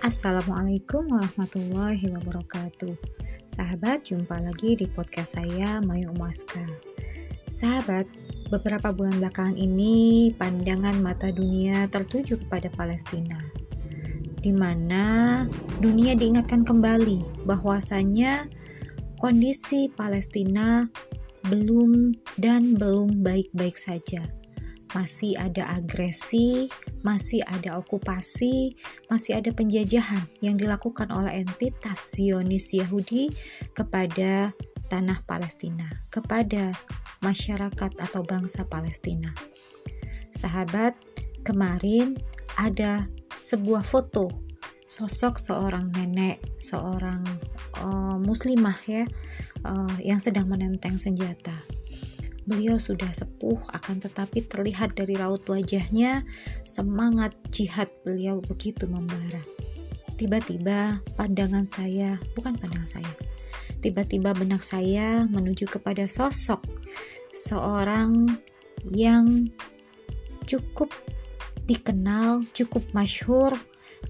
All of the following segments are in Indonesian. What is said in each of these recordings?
Assalamualaikum warahmatullahi wabarakatuh. Sahabat, jumpa lagi di podcast saya Mayu Umaska. Sahabat, beberapa bulan belakangan ini pandangan mata dunia tertuju kepada Palestina. Di mana dunia diingatkan kembali bahwasanya kondisi Palestina belum dan belum baik-baik saja masih ada agresi, masih ada okupasi, masih ada penjajahan yang dilakukan oleh entitas Zionis Yahudi kepada tanah Palestina, kepada masyarakat atau bangsa Palestina. Sahabat, kemarin ada sebuah foto sosok seorang nenek, seorang uh, muslimah ya, uh, yang sedang menenteng senjata Beliau sudah sepuh, akan tetapi terlihat dari raut wajahnya semangat jihad beliau begitu membara. Tiba-tiba pandangan saya, bukan pandangan saya, tiba-tiba benak saya menuju kepada sosok seorang yang cukup dikenal, cukup masyhur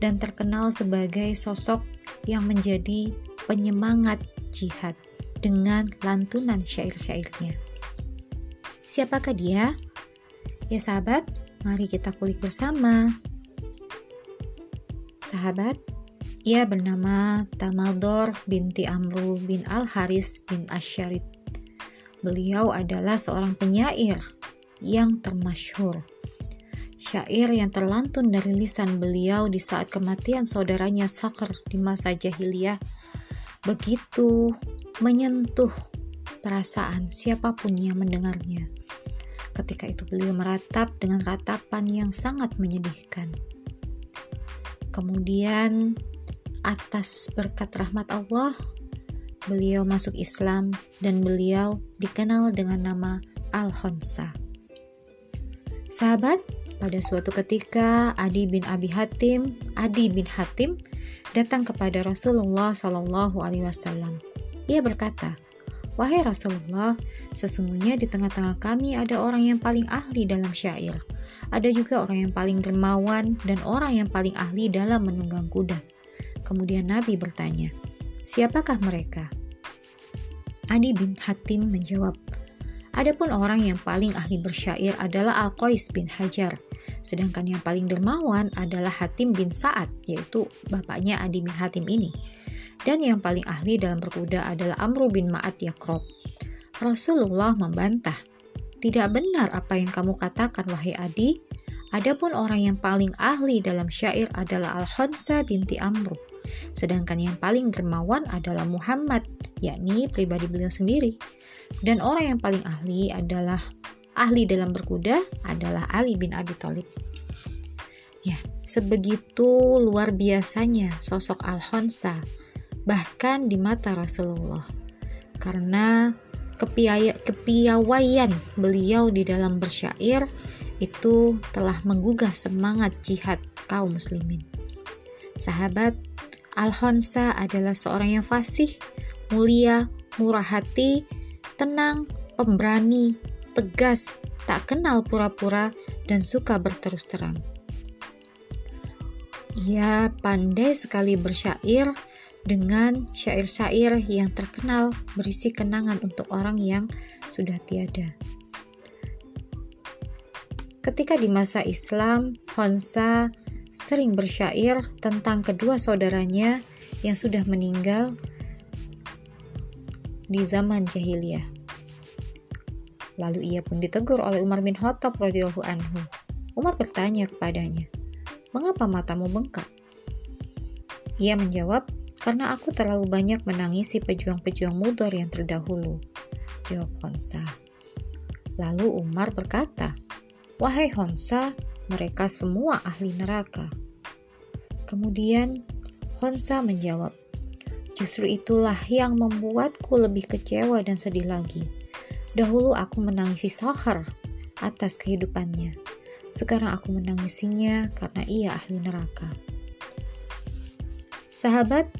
dan terkenal sebagai sosok yang menjadi penyemangat jihad dengan lantunan syair-syairnya. Siapakah dia? Ya sahabat, mari kita kulik bersama. Sahabat, ia bernama Tamaldor binti Amru bin Al-Haris bin Asyarid. Beliau adalah seorang penyair yang termasyhur. Syair yang terlantun dari lisan beliau di saat kematian saudaranya Sakr di masa jahiliyah begitu menyentuh perasaan siapa pun yang mendengarnya. Ketika itu beliau meratap dengan ratapan yang sangat menyedihkan. Kemudian atas berkat rahmat Allah, beliau masuk Islam dan beliau dikenal dengan nama Al-Honsa. Sahabat, pada suatu ketika Adi bin Abi Hatim, Adi bin Hatim datang kepada Rasulullah Shallallahu Alaihi Wasallam. Ia berkata, Wahai Rasulullah, sesungguhnya di tengah-tengah kami ada orang yang paling ahli dalam syair. Ada juga orang yang paling dermawan dan orang yang paling ahli dalam menunggang kuda. Kemudian Nabi bertanya, siapakah mereka? Adi bin Hatim menjawab, Adapun orang yang paling ahli bersyair adalah Al-Qais bin Hajar, sedangkan yang paling dermawan adalah Hatim bin Sa'ad, yaitu bapaknya Adi bin Hatim ini dan yang paling ahli dalam berkuda adalah Amru bin Ma'at Yakrob. Rasulullah membantah, tidak benar apa yang kamu katakan wahai Adi, adapun orang yang paling ahli dalam syair adalah Al-Khonsa binti Amru, sedangkan yang paling dermawan adalah Muhammad, yakni pribadi beliau sendiri. Dan orang yang paling ahli adalah ahli dalam berkuda adalah Ali bin Abi Thalib. Ya, sebegitu luar biasanya sosok Al-Khonsa bahkan di mata Rasulullah karena kepiawaian beliau di dalam bersyair itu telah menggugah semangat jihad kaum muslimin. Sahabat, Al-Honsa adalah seorang yang fasih, mulia, murah hati, tenang, pemberani, tegas, tak kenal pura-pura, dan suka berterus terang. Ia pandai sekali bersyair dengan syair-syair yang terkenal berisi kenangan untuk orang yang sudah tiada. Ketika di masa Islam, Honsa sering bersyair tentang kedua saudaranya yang sudah meninggal di zaman jahiliyah. Lalu ia pun ditegur oleh Umar bin Khattab radhiyallahu anhu. Umar bertanya kepadanya, "Mengapa matamu bengkak?" Ia menjawab, karena aku terlalu banyak menangisi pejuang-pejuang mudor yang terdahulu. Jawab Honsa. Lalu Umar berkata, Wahai Honsa, mereka semua ahli neraka. Kemudian Honsa menjawab, Justru itulah yang membuatku lebih kecewa dan sedih lagi. Dahulu aku menangisi Sahar atas kehidupannya. Sekarang aku menangisinya karena ia ahli neraka. Sahabat,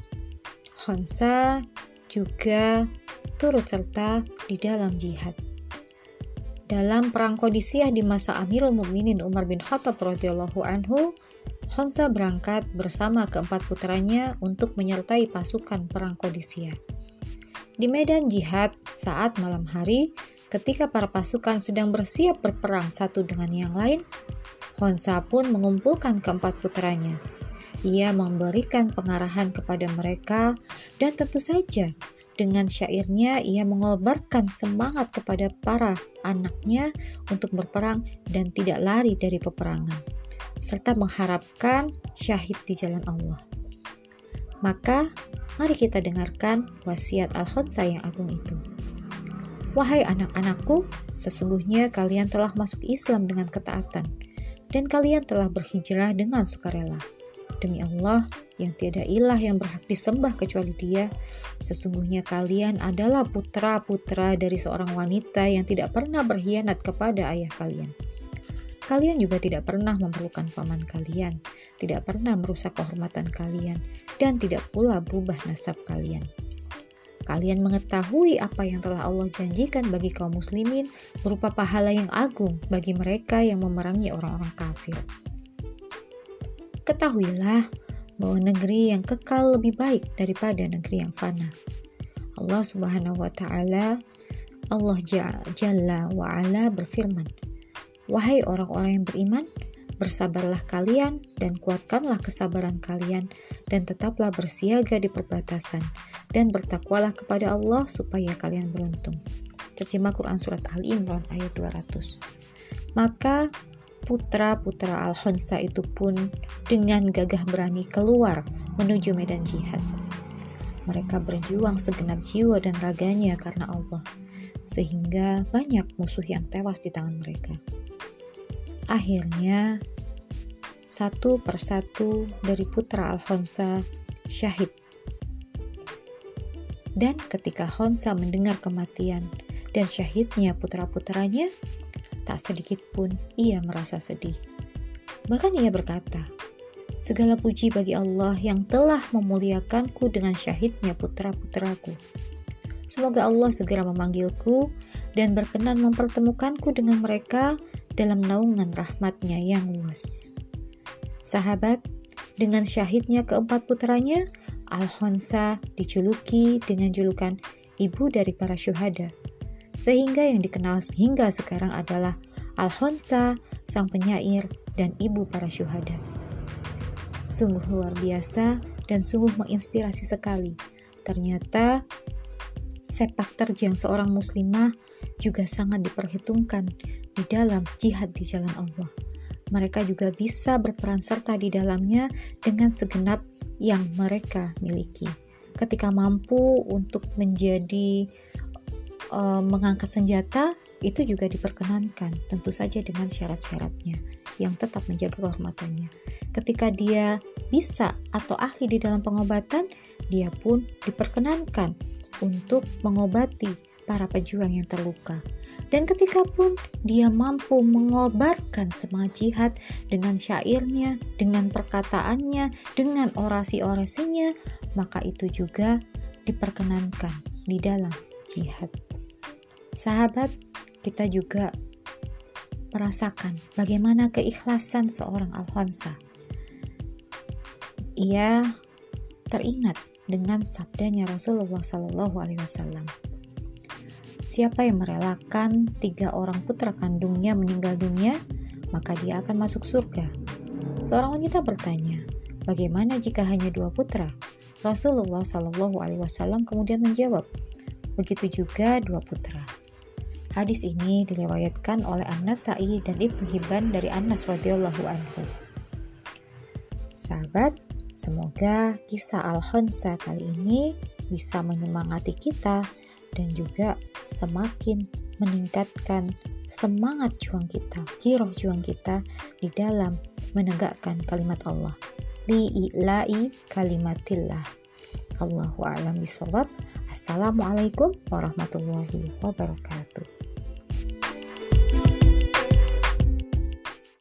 Honsa juga turut serta di dalam jihad. Dalam perang Qadisiyah di masa Amirul Mukminin Umar bin Khattab radhiyallahu anhu, Khonsa berangkat bersama keempat putranya untuk menyertai pasukan perang Qadisiyah. Di medan jihad saat malam hari, ketika para pasukan sedang bersiap berperang satu dengan yang lain, Khonsa pun mengumpulkan keempat putranya. Ia memberikan pengarahan kepada mereka dan tentu saja dengan syairnya, ia mengobarkan semangat kepada para anaknya untuk berperang dan tidak lari dari peperangan, serta mengharapkan syahid di jalan Allah. Maka, mari kita dengarkan wasiat Al-Khonsa yang agung itu. Wahai anak-anakku, sesungguhnya kalian telah masuk Islam dengan ketaatan, dan kalian telah berhijrah dengan sukarela. Demi Allah, yang tiada ilah yang berhak disembah kecuali Dia, sesungguhnya kalian adalah putra-putra dari seorang wanita yang tidak pernah berkhianat kepada ayah kalian. Kalian juga tidak pernah memerlukan paman kalian, tidak pernah merusak kehormatan kalian, dan tidak pula berubah nasab kalian. Kalian mengetahui apa yang telah Allah janjikan bagi kaum muslimin berupa pahala yang agung bagi mereka yang memerangi orang-orang kafir. Ketahuilah bahwa negeri yang kekal lebih baik daripada negeri yang fana. Allah Subhanahu wa taala Allah Jalla wa ala berfirman, "Wahai orang-orang yang beriman, bersabarlah kalian dan kuatkanlah kesabaran kalian dan tetaplah bersiaga di perbatasan dan bertakwalah kepada Allah supaya kalian beruntung." Terjemah Quran surat Ali Imran ayat 200. Maka putra-putra Al-Khonsa itu pun dengan gagah berani keluar menuju medan jihad. Mereka berjuang segenap jiwa dan raganya karena Allah, sehingga banyak musuh yang tewas di tangan mereka. Akhirnya, satu persatu dari putra Al-Khonsa syahid. Dan ketika Khonsa mendengar kematian dan syahidnya putra-putranya, tak sedikit pun ia merasa sedih. Bahkan ia berkata, Segala puji bagi Allah yang telah memuliakanku dengan syahidnya putra-putraku. Semoga Allah segera memanggilku dan berkenan mempertemukanku dengan mereka dalam naungan rahmatnya yang luas. Sahabat, dengan syahidnya keempat putranya, Al-Khonsa dijuluki dengan julukan ibu dari para syuhada sehingga yang dikenal hingga sekarang adalah Al-Khonsa, sang penyair, dan ibu para syuhada. Sungguh luar biasa dan sungguh menginspirasi sekali. Ternyata sepak terjang seorang muslimah juga sangat diperhitungkan di dalam jihad di jalan Allah. Mereka juga bisa berperan serta di dalamnya dengan segenap yang mereka miliki. Ketika mampu untuk menjadi uh, mengangkat senjata itu juga diperkenankan, tentu saja dengan syarat-syaratnya yang tetap menjaga kehormatannya. Ketika dia bisa atau ahli di dalam pengobatan, dia pun diperkenankan untuk mengobati para pejuang yang terluka. Dan ketika pun dia mampu mengobarkan semangat jihad dengan syairnya, dengan perkataannya, dengan orasi-orasinya, maka itu juga diperkenankan di dalam jihad. Sahabat, kita juga merasakan bagaimana keikhlasan seorang Alfonsa. Ia teringat dengan sabdanya Rasulullah Shallallahu Alaihi Wasallam. Siapa yang merelakan tiga orang putra kandungnya meninggal dunia, maka dia akan masuk surga. Seorang wanita bertanya, bagaimana jika hanya dua putra? Rasulullah Shallallahu Alaihi Wasallam kemudian menjawab, begitu juga dua putra. Hadis ini diriwayatkan oleh Anas Sa'i dan Ibnu Hibban dari Anas radhiyallahu anhu. Sahabat, semoga kisah Al-Khonsa kali ini bisa menyemangati kita dan juga semakin meningkatkan semangat juang kita, kiroh juang kita di dalam menegakkan kalimat Allah. Li'ila'i kalimatillah. Allahu a'lam bishawab. Assalamualaikum warahmatullahi wabarakatuh.